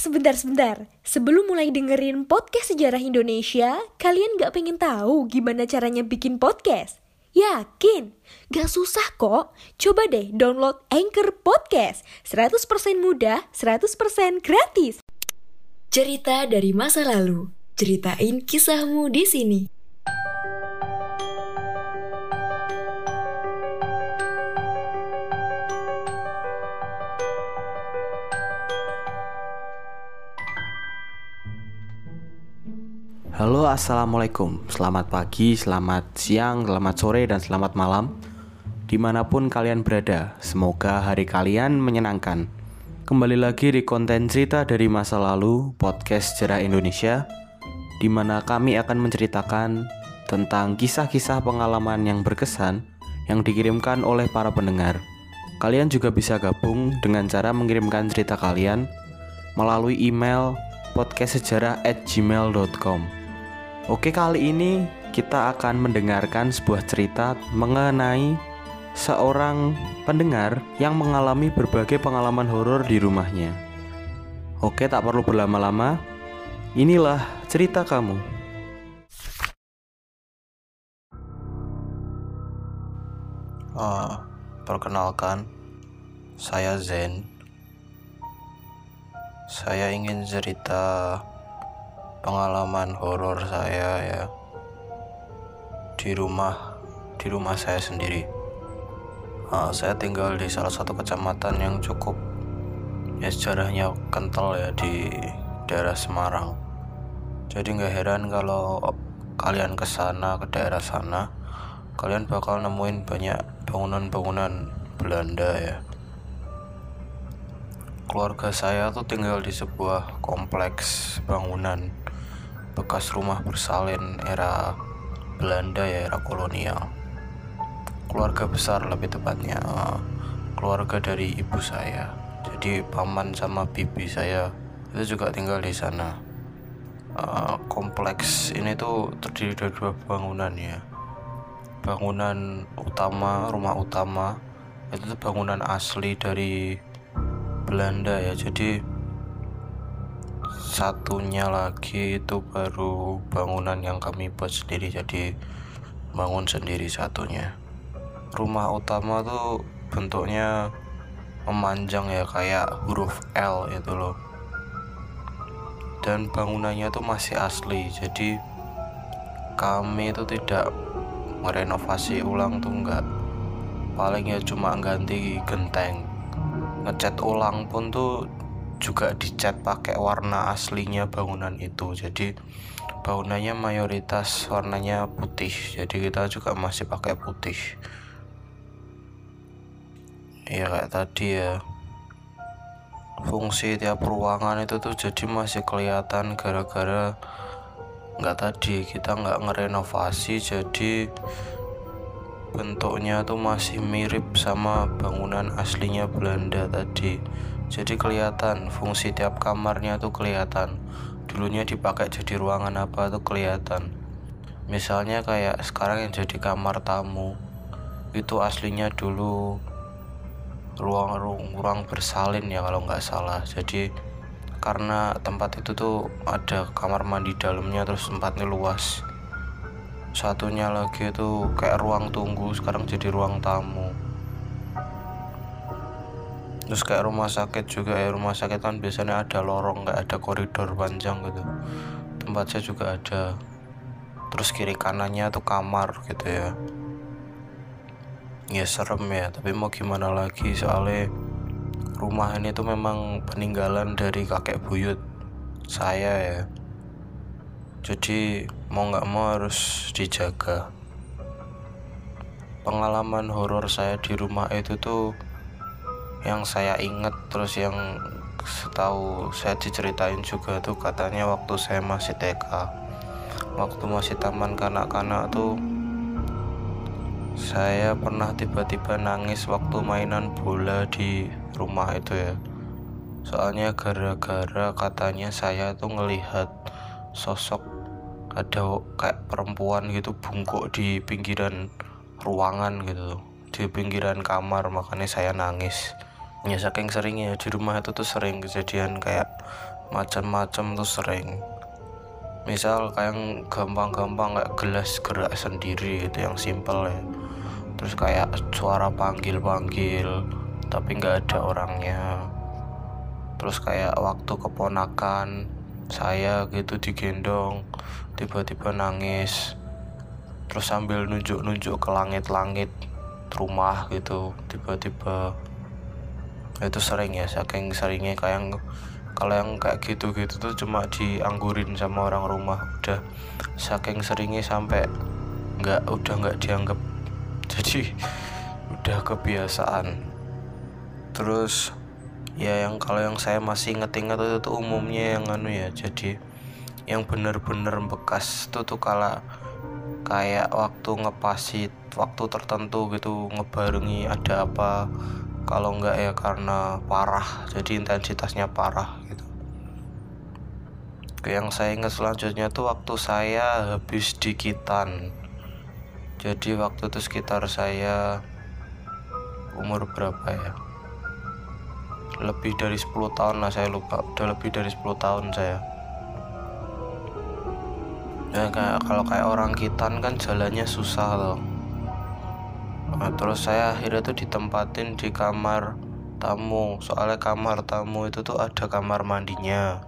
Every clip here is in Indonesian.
sebentar-sebentar. Sebelum mulai dengerin podcast sejarah Indonesia, kalian gak pengen tahu gimana caranya bikin podcast? Yakin? Gak susah kok. Coba deh download Anchor Podcast. 100% mudah, 100% gratis. Cerita dari masa lalu. Ceritain kisahmu di sini. Halo assalamualaikum Selamat pagi, selamat siang, selamat sore, dan selamat malam Di mana pun kalian berada Semoga hari kalian menyenangkan Kembali lagi di konten cerita dari masa lalu Podcast Sejarah Indonesia di mana kami akan menceritakan tentang kisah-kisah pengalaman yang berkesan yang dikirimkan oleh para pendengar. Kalian juga bisa gabung dengan cara mengirimkan cerita kalian melalui email podcastsejarah@gmail.com. Oke, kali ini kita akan mendengarkan sebuah cerita mengenai seorang pendengar yang mengalami berbagai pengalaman horor di rumahnya. Oke, tak perlu berlama-lama. Inilah cerita kamu. Uh, perkenalkan, saya Zen. Saya ingin cerita pengalaman horor saya ya. Di rumah di rumah saya sendiri. Uh, saya tinggal di salah satu kecamatan yang cukup ya sejarahnya kental ya di daerah Semarang. Jadi nggak heran kalau kalian ke sana ke daerah sana kalian bakal nemuin banyak bangunan-bangunan Belanda ya. Keluarga saya tuh tinggal di sebuah kompleks bangunan bekas rumah bersalin era Belanda ya era kolonial. Keluarga besar lebih tepatnya keluarga dari ibu saya. Jadi paman sama bibi saya itu juga tinggal di sana. Uh, kompleks ini tuh terdiri dari dua bangunan ya. Bangunan utama rumah utama itu bangunan asli dari Belanda ya. Jadi satunya lagi itu baru bangunan yang kami buat sendiri jadi bangun sendiri satunya. Rumah utama tuh bentuknya memanjang ya kayak huruf L itu loh. Dan bangunannya tuh masih asli jadi kami itu tidak merenovasi ulang tuh enggak paling ya cuma ganti genteng. Ngecat ulang pun tuh juga dicat pakai warna aslinya bangunan itu. Jadi bangunannya mayoritas warnanya putih. Jadi kita juga masih pakai putih. Ya kayak tadi ya. Fungsi tiap ruangan itu tuh jadi masih kelihatan gara-gara nggak tadi kita nggak ngerenovasi. Jadi bentuknya tuh masih mirip sama bangunan aslinya Belanda tadi jadi kelihatan fungsi tiap kamarnya tuh kelihatan. Dulunya dipakai jadi ruangan apa tuh kelihatan. Misalnya kayak sekarang yang jadi kamar tamu itu aslinya dulu ruang ruang, ruang bersalin ya kalau nggak salah. Jadi karena tempat itu tuh ada kamar mandi dalamnya terus tempatnya luas. Satunya lagi itu kayak ruang tunggu sekarang jadi ruang tamu terus kayak rumah sakit juga ya rumah sakit kan biasanya ada lorong nggak ada koridor panjang gitu. Tempat saya juga ada. Terus kiri kanannya tuh kamar gitu ya. Ya serem ya tapi mau gimana lagi? Soalnya rumah ini tuh memang peninggalan dari kakek buyut saya ya. Jadi mau nggak mau harus dijaga. Pengalaman horor saya di rumah itu tuh yang saya inget terus yang setahu saya diceritain juga tuh katanya waktu saya masih TK waktu masih taman kanak-kanak tuh saya pernah tiba-tiba nangis waktu mainan bola di rumah itu ya. Soalnya gara-gara katanya saya tuh ngelihat sosok ada kayak perempuan gitu bungkuk di pinggiran ruangan gitu. Di pinggiran kamar makanya saya nangis ya saking seringnya di rumah itu tuh sering kejadian kayak macam-macam tuh sering. Misal kayak gampang-gampang kayak gelas gerak sendiri itu yang simple ya. Terus kayak suara panggil-panggil tapi nggak ada orangnya. Terus kayak waktu keponakan saya gitu digendong tiba-tiba nangis. Terus sambil nunjuk-nunjuk ke langit-langit rumah gitu tiba-tiba itu sering ya saking seringnya kayak kalau yang kayak gitu-gitu tuh cuma dianggurin sama orang rumah. Udah saking seringnya sampai nggak udah nggak dianggap. Jadi udah kebiasaan. Terus ya yang kalau yang saya masih inget-inget itu tuh umumnya yang anu ya jadi yang bener-bener bekas tuh tuh kala kayak waktu ngepasit waktu tertentu gitu ngebarengi ada apa kalau enggak ya karena parah jadi intensitasnya parah gitu. Yang saya ingat selanjutnya tuh waktu saya habis dikitan. Jadi waktu itu sekitar saya umur berapa ya? Lebih dari 10 tahun lah saya lupa. Udah lebih dari 10 tahun saya. Ya kayak kalau kayak orang kitan kan jalannya susah loh nah, terus saya akhirnya tuh ditempatin di kamar tamu. Soalnya kamar tamu itu tuh ada kamar mandinya.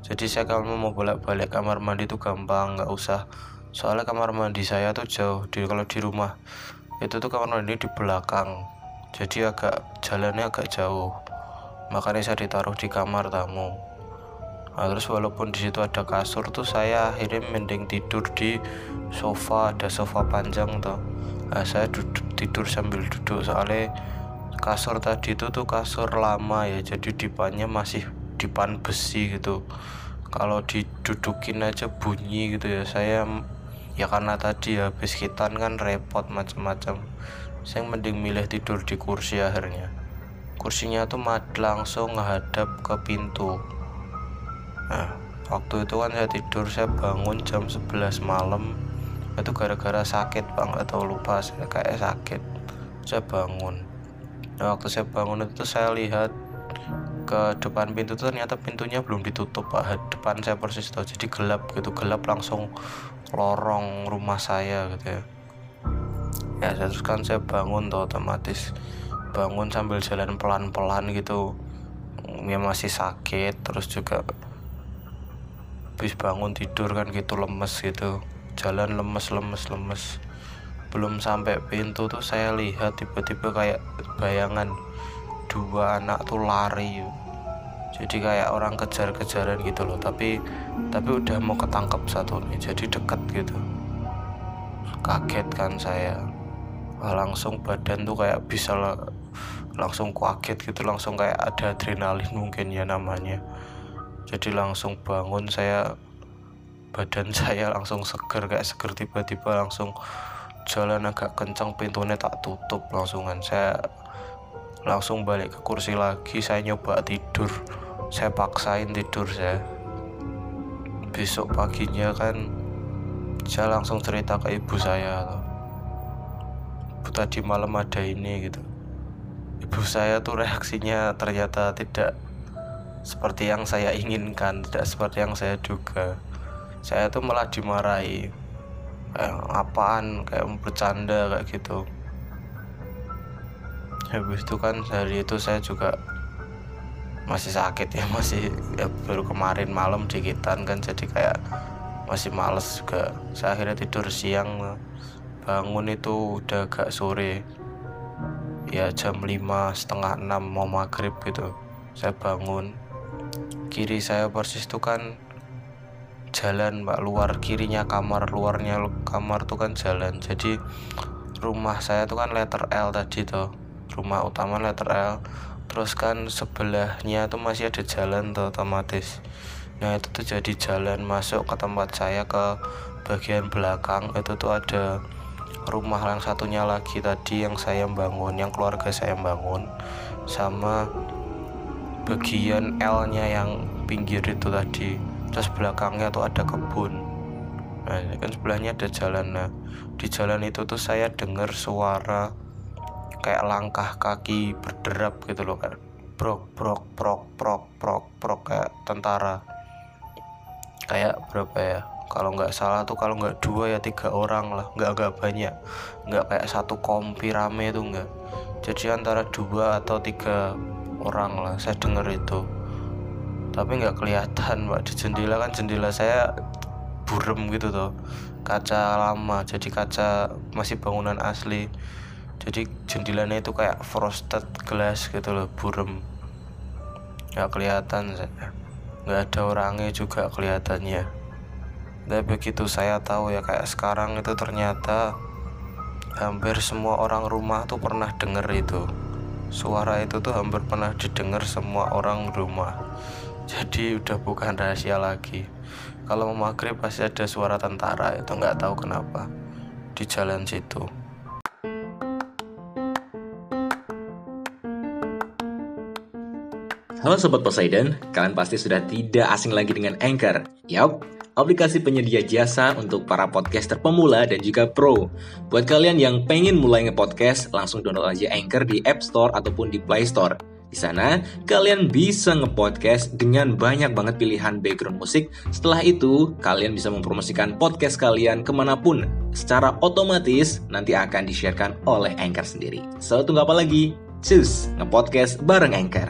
Jadi saya kalau mau bolak-balik kamar mandi tuh gampang nggak usah. Soalnya kamar mandi saya tuh jauh di kalau di rumah itu tuh kamar mandi di belakang. Jadi agak jalannya agak jauh. Makanya saya ditaruh di kamar tamu. Nah, terus walaupun di situ ada kasur tuh saya akhirnya mending tidur di sofa ada sofa panjang tuh nah, saya duduk tidur sambil duduk. Soalnya kasur tadi itu tuh kasur lama ya. Jadi dipannya masih dipan besi gitu. Kalau didudukin aja bunyi gitu ya. Saya ya karena tadi habis kitan kan repot macam-macam. Saya mending milih tidur di kursi akhirnya. Kursinya tuh langsung menghadap ke pintu. Nah, waktu itu kan saya tidur, saya bangun jam 11 malam. Itu gara-gara sakit bang, atau lupa. Saya kayak sakit. Saya bangun. Nah, waktu saya bangun itu saya lihat ke depan pintu itu ternyata pintunya belum ditutup pak. Depan saya persis tuh jadi gelap gitu. Gelap langsung lorong rumah saya gitu ya. Ya terus kan saya bangun tuh otomatis. Bangun sambil jalan pelan-pelan gitu. Ya masih sakit. Terus juga habis bangun tidur kan gitu lemes gitu jalan lemes lemes lemes. Belum sampai pintu tuh saya lihat tiba-tiba kayak bayangan dua anak tuh lari. Jadi kayak orang kejar-kejaran gitu loh. Tapi tapi udah mau ketangkep satu nih jadi deket gitu. Kaget kan saya. Langsung badan tuh kayak bisa langsung kaget gitu. Langsung kayak ada adrenalin mungkin ya namanya. Jadi langsung bangun saya badan saya langsung seger kayak seger tiba-tiba langsung jalan agak kencang pintunya tak tutup langsungan. Saya langsung balik ke kursi lagi saya nyoba tidur. Saya paksain tidur saya. Besok paginya kan saya langsung cerita ke ibu saya tadi malam ada ini gitu. Ibu saya tuh reaksinya ternyata tidak seperti yang saya inginkan tidak seperti yang saya duga saya tuh malah dimarahi. Kayak apaan? Kayak bercanda kayak gitu. Habis itu kan hari itu saya juga masih sakit ya masih ya baru kemarin malam dikitan kan jadi kayak masih males juga. Saya akhirnya tidur siang bangun itu udah agak sore. Ya jam lima setengah enam mau maghrib gitu. Saya bangun. Kiri saya persis tuh kan jalan mbak luar kirinya kamar luarnya kamar tuh kan jalan. Jadi rumah saya tuh kan letter L tadi tuh rumah utama letter L. Terus kan sebelahnya tuh masih ada jalan tuh otomatis. Nah itu tuh jadi jalan masuk ke tempat saya ke bagian belakang. Itu tuh ada rumah yang satunya lagi tadi yang saya bangun yang keluarga saya bangun. Sama bagian L-nya yang pinggir itu tadi terus belakangnya tuh ada kebun. Nah kan sebelahnya ada jalan. Nah di jalan itu tuh saya dengar suara kayak langkah kaki berderap gitu loh kan brok brok brok brok brok brok kayak tentara. Kayak berapa ya? Kalau nggak salah tuh kalau nggak dua ya tiga orang lah. Nggak agak banyak. Nggak kayak satu kompi rame tuh nggak. Jadi antara dua atau tiga orang lah saya dengar itu tapi nggak kelihatan mbak di jendela. Kan jendela saya burem gitu tuh kaca lama jadi kaca masih bangunan asli. Jadi jendelanya itu kayak frosted glass gitu loh burem. Nggak kelihatan saya nggak ada orangnya juga kelihatannya. Tapi begitu saya tahu ya kayak sekarang itu ternyata hampir semua orang rumah tuh pernah denger itu. Suara itu tuh hampir pernah didengar semua orang rumah jadi udah bukan rahasia lagi kalau mau maghrib pasti ada suara tentara itu nggak tahu kenapa di jalan situ Halo Sobat Poseidon, kalian pasti sudah tidak asing lagi dengan Anchor. Yap, aplikasi penyedia jasa untuk para podcaster pemula dan juga pro. Buat kalian yang pengen mulai nge-podcast, langsung download aja Anchor di App Store ataupun di Play Store. Di sana, kalian bisa nge-podcast dengan banyak banget pilihan background musik. Setelah itu, kalian bisa mempromosikan podcast kalian ke mana pun. Secara otomatis, nanti akan di-sharekan oleh Anchor sendiri. So, tunggu apa lagi? Cus, nge-podcast bareng Anchor.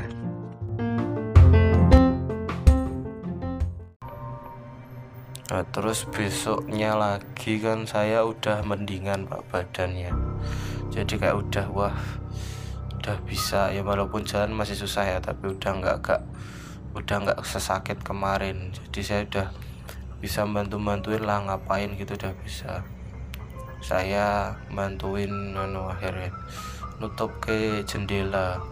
Nah, terus besoknya lagi kan saya udah mendingan pak badannya jadi kayak udah wah udah bisa ya walaupun jalan masih susah ya tapi udah nggak gak udah nggak sesakit kemarin. Jadi saya udah bisa bantu bantuin lah ngapain gitu udah bisa. Saya bantuin anu akhirnya nutup ke jendela.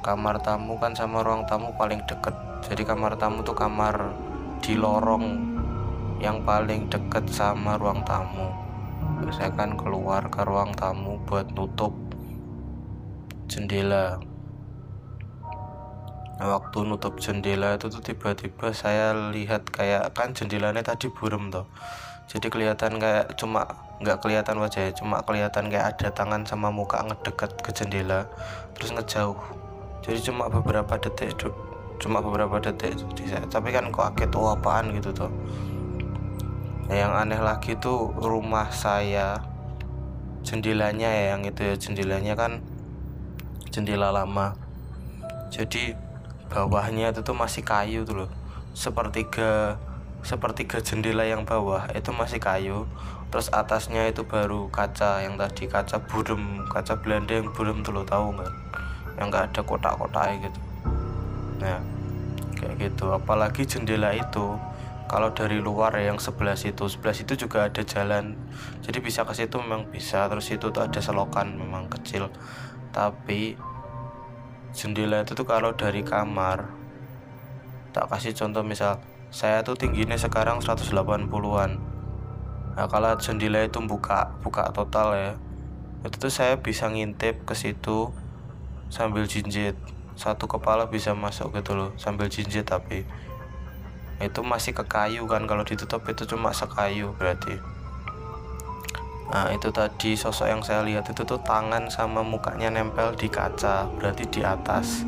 Kamar tamu kan sama ruang tamu paling deket. Jadi kamar tamu tuh kamar di lorong yang paling deket sama ruang tamu. Saya kan keluar ke ruang tamu buat nutup jendela. Nah, waktu nutup jendela itu tuh tiba-tiba saya lihat kayak kan jendelanya tadi burem tuh jadi kelihatan kayak cuma nggak kelihatan wajahnya cuma kelihatan kayak ada tangan sama muka ngedeket ke jendela terus ngejauh. Jadi cuma beberapa detik cuma beberapa detik tapi kan kok kaget tuh apaan? gitu tuh nah, yang aneh lagi tuh rumah saya jendelanya ya yang itu ya jendelanya kan jendela lama. Jadi bawahnya itu tuh masih kayu tuh loh. Sepertiga sepertiga jendela yang bawah itu masih kayu. Terus atasnya itu baru kaca yang tadi kaca burem kaca Belanda yang burem tuh lo tahu nggak? Yang nggak ada kotak-kotak gitu. Nah kayak gitu. Apalagi jendela itu kalau dari luar ya, yang sebelah situ sebelah situ juga ada jalan. Jadi bisa ke situ memang bisa terus itu tuh ada selokan memang kecil tapi jendela itu tuh kalau dari kamar tak kasih contoh misal saya tuh tingginya sekarang 180-an nah kalau jendela itu buka buka total ya itu tuh saya bisa ngintip ke situ sambil jinjit. Satu kepala bisa masuk gitu loh sambil jinjit tapi. Itu masih ke kayu kan kalau ditutup itu cuma sekayu berarti nah itu tadi sosok yang saya lihat itu tuh tangan sama mukanya nempel di kaca berarti di atas.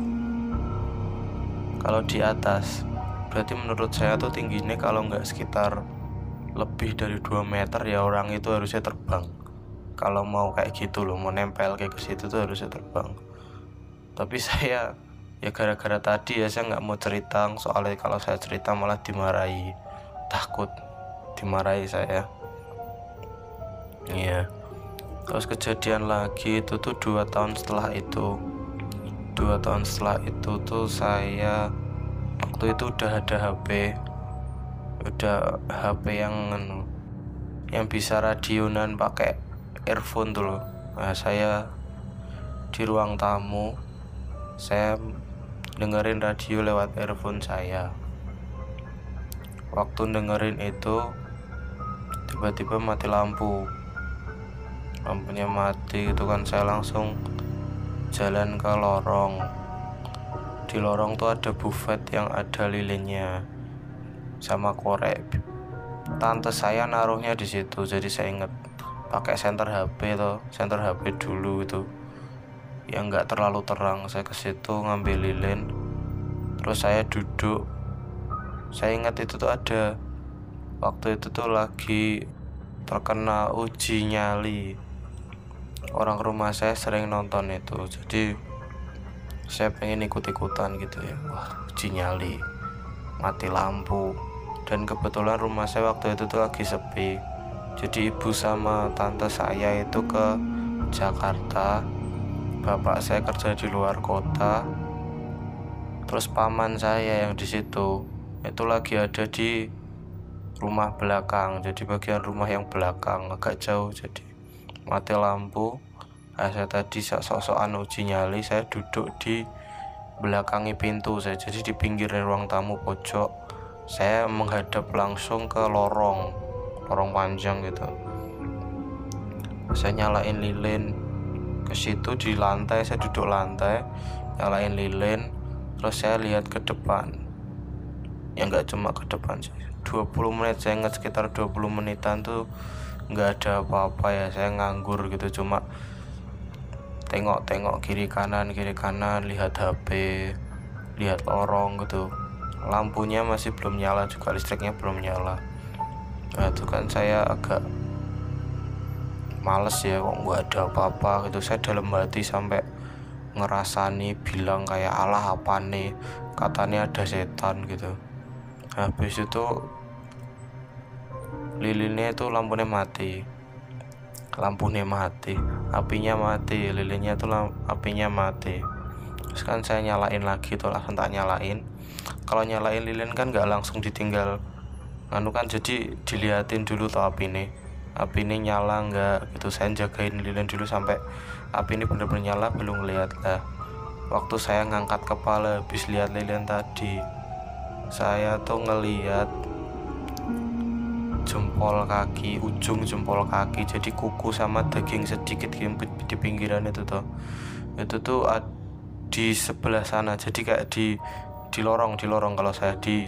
Kalau di atas berarti menurut saya tuh tingginya kalau nggak sekitar lebih dari 2 meter ya orang itu harusnya terbang. Kalau mau kayak gitu loh mau nempel kayak ke situ tuh harusnya terbang. Tapi saya ya gara-gara tadi ya saya nggak mau cerita. Soalnya kalau saya cerita malah dimarahi takut dimarahi saya iya. Terus kejadian lagi itu tuh dua tahun setelah itu. Dua tahun setelah itu tuh saya waktu itu udah ada HP udah HP yang yang bisa radionan pakai earphone tuh loh. Nah, saya di ruang tamu saya dengerin radio lewat earphone saya. Waktu dengerin itu tiba-tiba mati lampu lampunya mati itu kan saya langsung jalan ke lorong. Di lorong tuh ada buffet yang ada lilinnya sama korek. Tante saya naruhnya di situ jadi saya inget pakai center HP tuh center HP dulu itu. Yang nggak terlalu terang saya ke situ ngambil lilin terus saya duduk. Saya ingat itu tuh ada waktu itu tuh lagi terkena uji nyali orang rumah saya sering nonton itu. Jadi saya pengen ikut-ikutan gitu ya. Wah uji nyali mati lampu. Dan kebetulan rumah saya waktu itu tuh lagi sepi. Jadi ibu sama tante saya itu ke Jakarta. Bapak saya kerja di luar kota. Terus paman saya yang di situ itu lagi ada di rumah belakang. Jadi bagian rumah yang belakang agak jauh. Jadi mati lampu. Nah, saya tadi sok-sokan uji nyali saya duduk di belakangi pintu saya jadi di pinggir ruang tamu pojok. Saya menghadap langsung ke lorong lorong panjang gitu. Saya nyalain lilin. Ke situ di lantai saya duduk lantai nyalain lilin. Terus saya lihat ke depan. Ya nggak cuma ke depan sih 20 menit saya ingat sekitar 20 menitan tuh nggak ada apa-apa ya saya nganggur gitu. Cuma tengok-tengok kiri kanan kiri kanan lihat HP lihat lorong gitu. Lampunya masih belum nyala juga listriknya belum nyala. Nah itu kan saya agak males ya kok nggak ada apa-apa gitu. Saya dalam hati sampai ngerasani bilang kayak Allah apa nih katanya ada setan gitu. Habis itu lilinnya itu lampunya mati. Lampunya mati. Apinya mati. Lilinnya itu apinya mati. Terus kan saya nyalain lagi tuh langsung tak nyalain. Kalau nyalain lilin kan nggak langsung ditinggal. Anu kan jadi diliatin dulu tuh api ini. Api ini nyala nggak gitu. Saya jagain lilin dulu sampai api ini bener-bener nyala belum lihat lah. Waktu saya ngangkat kepala habis lihat lilin tadi saya tuh ngeliat jempol kaki ujung jempol kaki jadi kuku sama daging sedikit di pinggiran itu tuh itu tuh di sebelah sana jadi kayak di di lorong di lorong kalau saya di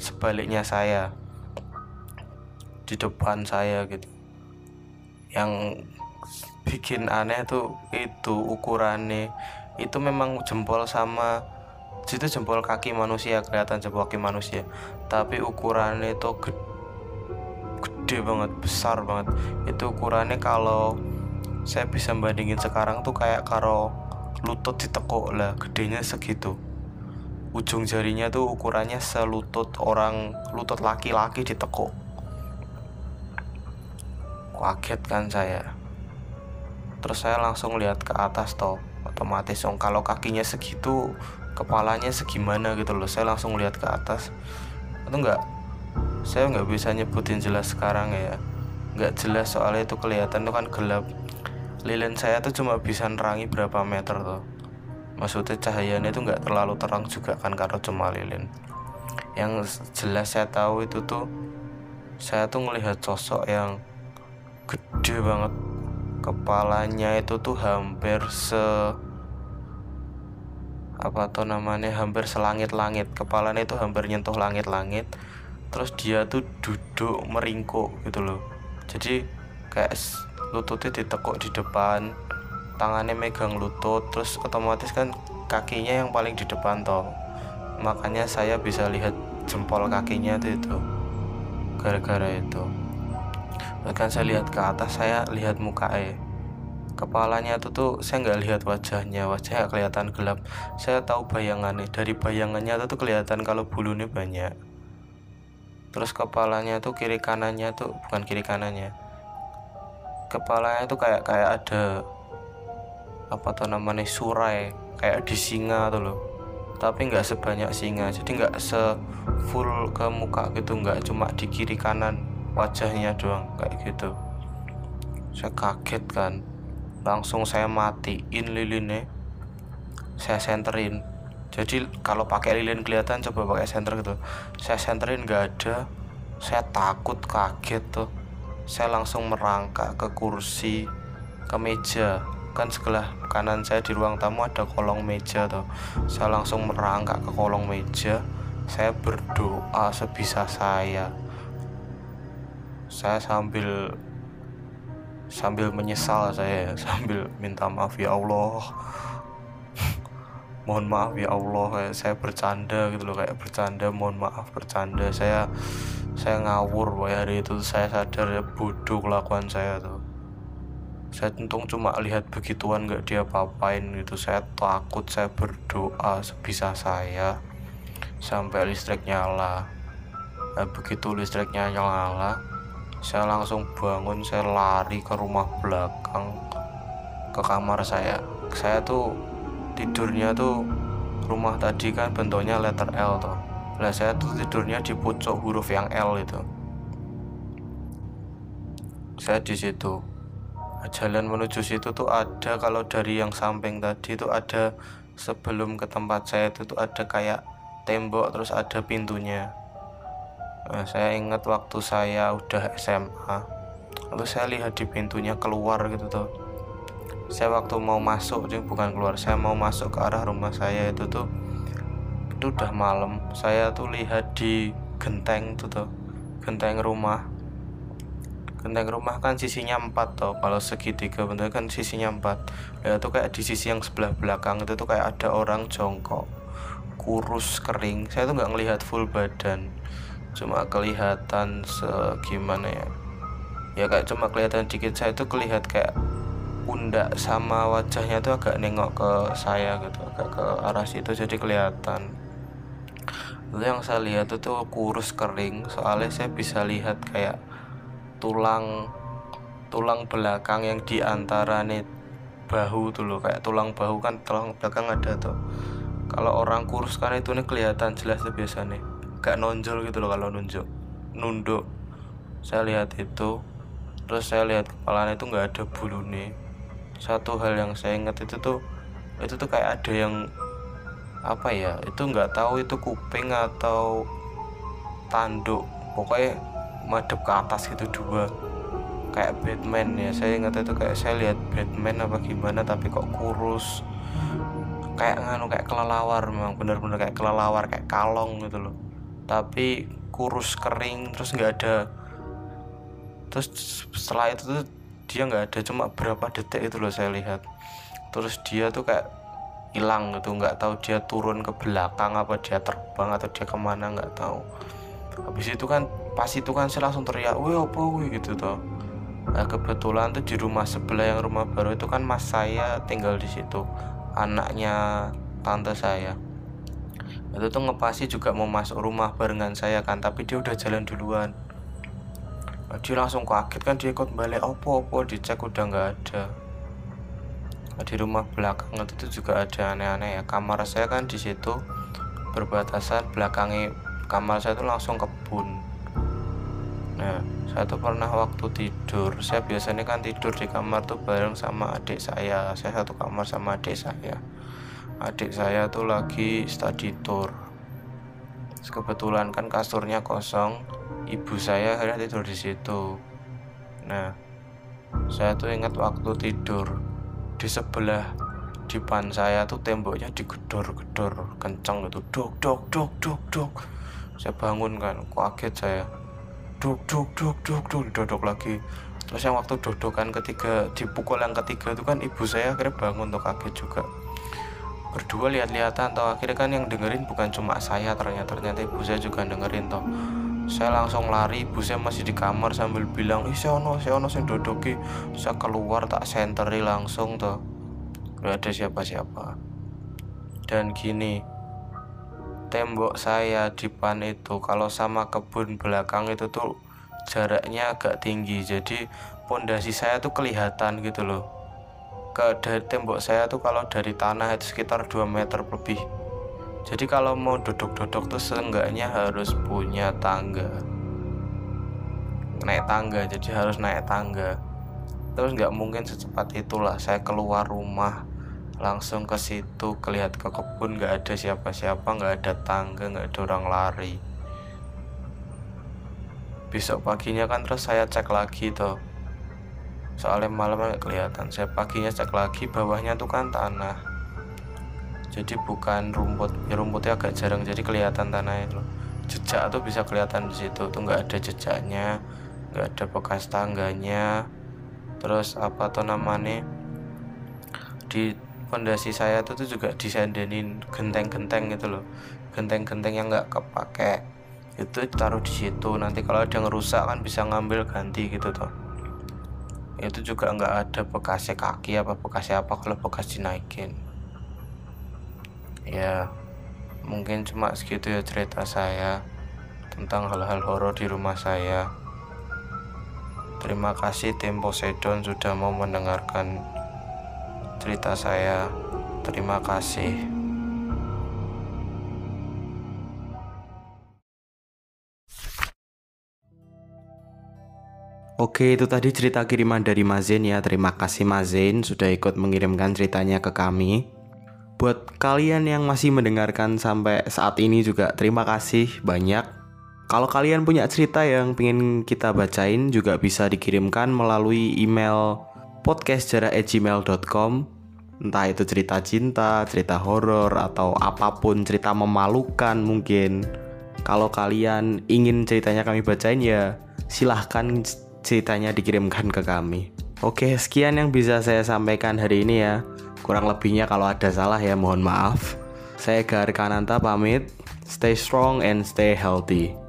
sebaliknya saya. Di depan saya gitu. Yang bikin aneh tuh itu ukurannya itu memang jempol sama situ jempol kaki manusia kelihatan jempol kaki manusia. Tapi ukurannya itu gede banget besar banget. Itu ukurannya kalau saya bisa bandingin sekarang tuh kayak karo lutut ditekuk lah gedenya segitu. Ujung jarinya tuh ukurannya selutut orang lutut laki-laki ditekuk. Kaget kan saya. Terus saya langsung lihat ke atas toh otomatis dong. Kalau kakinya segitu kepalanya segimana gitu loh. Saya langsung lihat ke atas. Itu enggak saya nggak bisa nyebutin jelas sekarang ya. Nggak jelas soalnya itu kelihatan tuh kan gelap. Lilin saya tuh cuma bisa nerangi berapa meter tuh maksudnya cahayanya itu nggak terlalu terang juga kan karena cuma lilin. Yang jelas saya tahu itu tuh saya tuh melihat sosok yang gede banget. Kepalanya itu tuh hampir se apa tuh namanya hampir selangit-langit. Kepalanya itu hampir nyentuh langit-langit terus dia tuh duduk meringkuk gitu loh. Jadi kayak lututnya ditekuk di depan tangannya megang lutut terus otomatis kan kakinya yang paling di depan toh. Makanya saya bisa lihat jempol kakinya tuh itu gara-gara itu. Bahkan saya lihat ke atas saya lihat muka eh kepalanya itu tuh saya nggak lihat wajahnya wajahnya kelihatan gelap. Saya tahu bayangannya dari bayangannya tuh kelihatan kalau bulunya banyak terus kepalanya tuh kiri kanannya tuh bukan kiri kanannya. Kepalanya tuh kayak kayak ada apa tuh namanya surai kayak di singa tuh loh. Tapi nggak sebanyak singa jadi nggak se full ke muka gitu nggak cuma di kiri kanan wajahnya doang kayak gitu. Saya kaget kan langsung saya matiin lilinnya saya senterin jadi kalau pakai lilin kelihatan coba pakai senter gitu. Saya senterin nggak ada. Saya takut kaget tuh. Saya langsung merangkak ke kursi ke meja. Kan sebelah kanan saya di ruang tamu ada kolong meja tuh. Saya langsung merangkak ke kolong meja. Saya berdoa sebisa saya. Saya sambil sambil menyesal saya sambil minta maaf ya Allah mohon maaf ya Allah kayak saya bercanda gitu loh kayak bercanda mohon maaf bercanda. Saya saya ngawur boy hari itu. Saya sadar ya bodoh kelakuan saya tuh. Saya untung cuma lihat begituan nggak dia papain gitu. Saya takut saya berdoa sebisa saya sampai listrik nyala. Nah, begitu listriknya nyala saya langsung bangun saya lari ke rumah belakang ke kamar saya. Saya tuh tidurnya tuh rumah tadi kan bentuknya letter L tuh lah saya tuh tidurnya di pucuk huruf yang L itu. Saya di situ. Jalan menuju situ tuh ada kalau dari yang samping tadi tuh ada sebelum ke tempat saya itu tuh ada kayak tembok terus ada pintunya. Nah, saya ingat waktu saya udah SMA lalu saya lihat di pintunya keluar gitu tuh saya waktu mau masuk jadi bukan keluar saya mau masuk ke arah rumah saya itu tuh itu udah malam. Saya tuh lihat di genteng tuh tuh genteng rumah. Genteng rumah kan sisinya empat tuh kalau segitiga bentuknya kan sisinya empat. Ya itu kayak di sisi yang sebelah belakang itu tuh kayak ada orang jongkok kurus kering. Saya tuh nggak ngelihat full badan cuma kelihatan segimana ya. Ya kayak cuma kelihatan dikit. Saya tuh kelihat kayak pundak sama wajahnya tuh agak nengok ke saya gitu agak ke arah situ jadi kelihatan. Itu yang saya lihat itu tuh kurus kering. Soalnya saya bisa lihat kayak tulang tulang belakang yang di antara nih bahu tuh loh. Kayak tulang bahu kan tulang belakang ada tuh. Kalau orang kurus kan itu nih kelihatan jelas tuh biasa nih gak nonjol gitu loh kalau nunjuk nunduk. Saya lihat itu terus saya lihat kepalanya itu nggak ada bulu nih satu hal yang saya ingat itu tuh itu tuh kayak ada yang apa ya itu nggak tahu itu kuping atau tanduk pokoknya madep ke atas gitu dua. Kayak Batman ya saya ingat itu kayak saya lihat Batman apa gimana tapi kok kurus. Kayak nganu kayak kelelawar memang bener-bener kayak kelelawar kayak kalong gitu loh. Tapi kurus kering terus nggak ada. Terus setelah itu tuh dia nggak ada cuma berapa detik itu loh saya lihat. Terus dia tuh kayak hilang gitu nggak tahu dia turun ke belakang apa dia terbang atau dia ke mana nggak tahu. Habis itu kan pas itu kan saya langsung teriak wih apa wih gitu tuh nah kebetulan tuh di rumah sebelah yang rumah baru itu kan mas saya tinggal di situ anaknya tante saya. Itu tuh ngepasi juga mau masuk rumah barengan saya kan tapi dia udah jalan duluan dia langsung kaget kan dia ikut balik opo-opo dicek udah nggak ada. Di rumah belakang itu juga ada aneh-aneh ya. Kamar saya kan di situ berbatasan belakangnya kamar saya itu langsung kebun. Nah saya tuh pernah waktu tidur saya biasanya kan tidur di kamar tuh bareng sama adik saya. Saya satu kamar sama adik saya. Adik saya tuh lagi study tour kebetulan kan kasurnya kosong ibu saya akhirnya tidur di situ. Nah saya tuh ingat waktu tidur di sebelah depan saya tuh temboknya digedor-gedor kencang gitu. Dok dok dok dok dok saya bangun kan kaget saya. Dok dok dok dok dok dodok lagi. Terus yang waktu dodokan ketiga dipukul yang ketiga itu kan ibu saya akhirnya bangun tuh kaget juga berdua lihat-lihatan toh. Akhirnya kan yang dengerin bukan cuma saya ternyata ternyata ibu saya juga dengerin toh. Saya langsung lari ibu saya masih di kamar sambil bilang ih saya ono saya ono saya dodoki. Saya keluar tak senteri langsung tuh gak ada siapa-siapa. Dan gini tembok saya di pan itu kalau sama kebun belakang itu tuh jaraknya agak tinggi. Jadi pondasi saya tuh kelihatan gitu loh ke dari tembok saya tuh kalau dari tanah itu sekitar 2 meter lebih. Jadi kalau mau duduk-duduk tuh seenggaknya harus punya tangga. Naik tangga jadi harus naik tangga. Terus nggak mungkin secepat itulah saya keluar rumah langsung ke situ kelihat ke kebun nggak ada siapa-siapa nggak ada tangga nggak ada orang lari. Besok paginya kan terus saya cek lagi tuh soalnya malam nggak kelihatan. Saya paginya cek lagi bawahnya tuh kan tanah. Jadi bukan rumput. Ya rumputnya agak jarang jadi kelihatan tanahnya loh jejak tuh bisa kelihatan di situ. Tuh nggak ada jejaknya nggak ada bekas tangganya. Terus apa tuh namanya? Di fondasi saya tuh, tuh juga disandanin genteng-genteng gitu loh. Genteng-genteng yang nggak kepake. Itu taruh di situ. Nanti kalau ada yang rusak kan bisa ngambil ganti gitu tuh itu juga nggak ada bekasnya kaki apa bekasnya apa kalau bekas dinaikin. Ya mungkin cuma segitu ya cerita saya tentang hal-hal horor di rumah saya. Terima kasih tim Poseidon sudah mau mendengarkan cerita saya. Terima kasih Oke, itu tadi cerita kiriman dari Mazen ya. Terima kasih Mazen sudah ikut mengirimkan ceritanya ke kami. Buat kalian yang masih mendengarkan sampai saat ini juga terima kasih banyak. Kalau kalian punya cerita yang pengen kita bacain juga bisa dikirimkan melalui email podcastjarak@gmail.com. Entah itu cerita cinta, cerita horor atau apa pun cerita memalukan mungkin. Kalau kalian ingin ceritanya kami bacain ya silahkan ceritanya dikirimkan ke kami. Oke, sekian yang bisa saya sampaikan hari ini ya. Kurang lebihnya kalau ada salah ya mohon maaf. Saya Gar Kananta pamit. Stay strong and stay healthy.